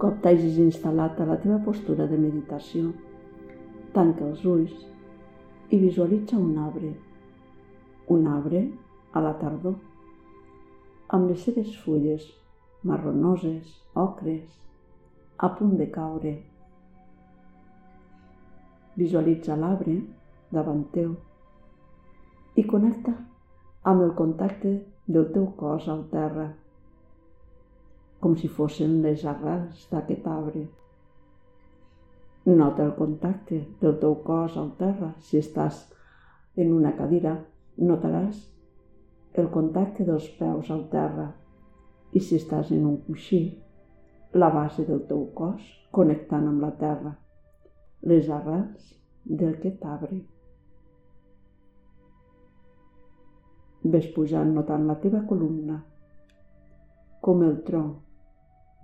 cop t'hagis instal·lat a la teva postura de meditació, tanca els ulls i visualitza un arbre. Un arbre a la tardor, amb les seves fulles marronoses, ocres, a punt de caure. Visualitza l'arbre davant teu i connecta amb el contacte del teu cos al terra, com si fossin les arrels d'aquest arbre. Nota el contacte del teu cos al terra. Si estàs en una cadira, notaràs el contacte dels peus al terra. I si estàs en un coixí, la base del teu cos connectant amb la terra, les arrels d'aquest arbre. Ves pujant notant la teva columna, com el tronc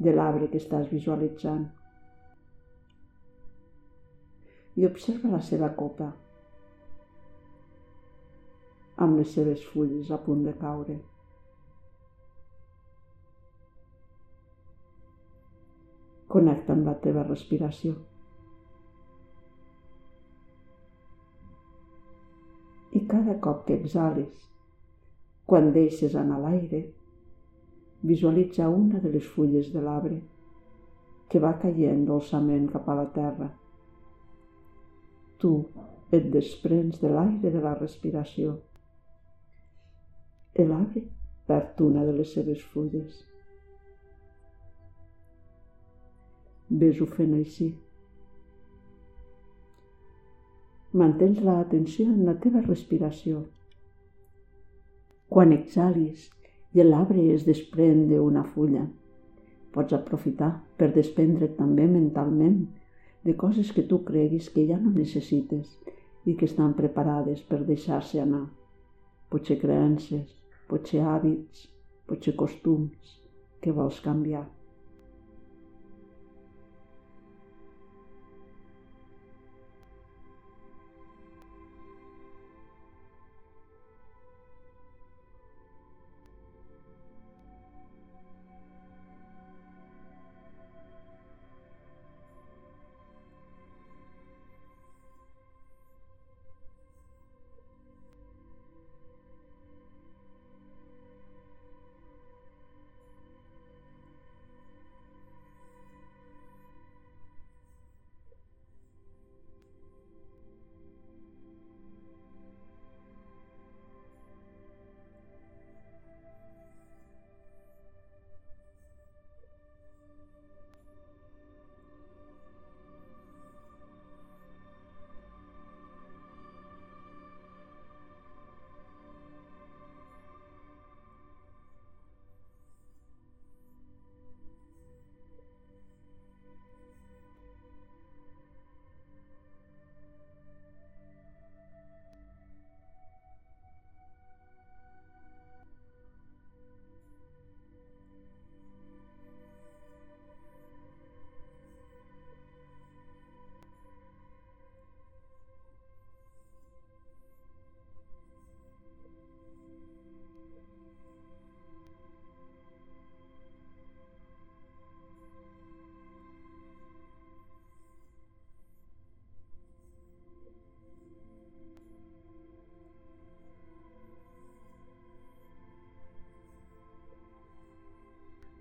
de l'arbre que estàs visualitzant. I observa la seva copa, amb les seves fulles a punt de caure. Connecta amb la teva respiració. I cada cop que exhalis, quan deixes anar l'aire, visualitza una de les fulles de l'arbre que va caient dolçament cap a la terra. Tu et desprens de l'aire de la respiració. L'arbre perd una de les seves fulles. Ves-ho fent així. Mantens l'atenció en la teva respiració. Quan exhalis i l'arbre es desprèn d'una fulla, pots aprofitar per desprendre't també mentalment de coses que tu creguis que ja no necessites i que estan preparades per deixar-se anar. Potser creences, potser hàbits, potser costums que vols canviar.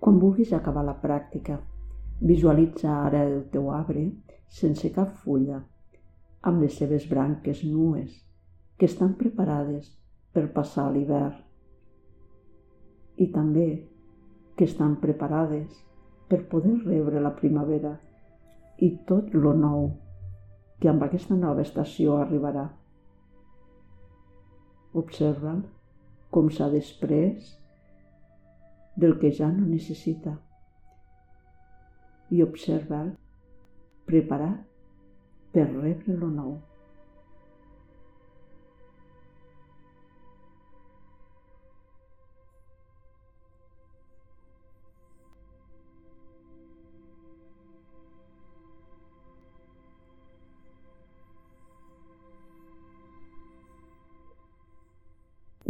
Quan vulguis acabar la pràctica, visualitza ara el teu arbre sense cap fulla, amb les seves branques nues, que estan preparades per passar l'hivern. I també que estan preparades per poder rebre la primavera i tot lo nou que amb aquesta nova estació arribarà. Observa'l com s'ha després del que ja no necessita i observa'l preparat per rebre lo nou.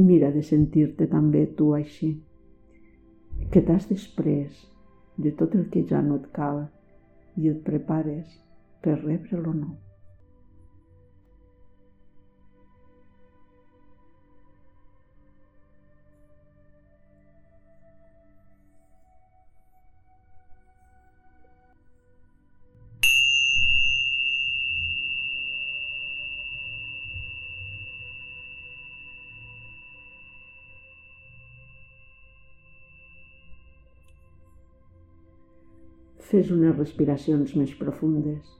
Mira de sentir-te també tu així que t'has després de tot el que ja no et cal i et prepares per rebre l'honor. Fes unes respiracions més profundes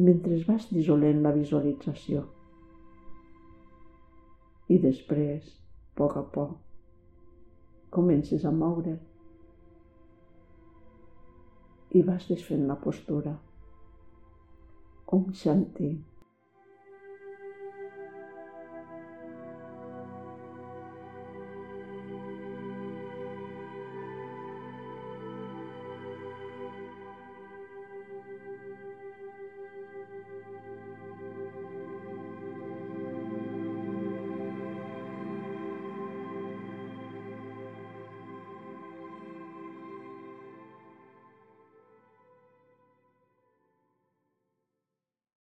mentre vas dissolent la visualització. I després, a poc a poc, comences a moure i vas desfent la postura. Om Shanti.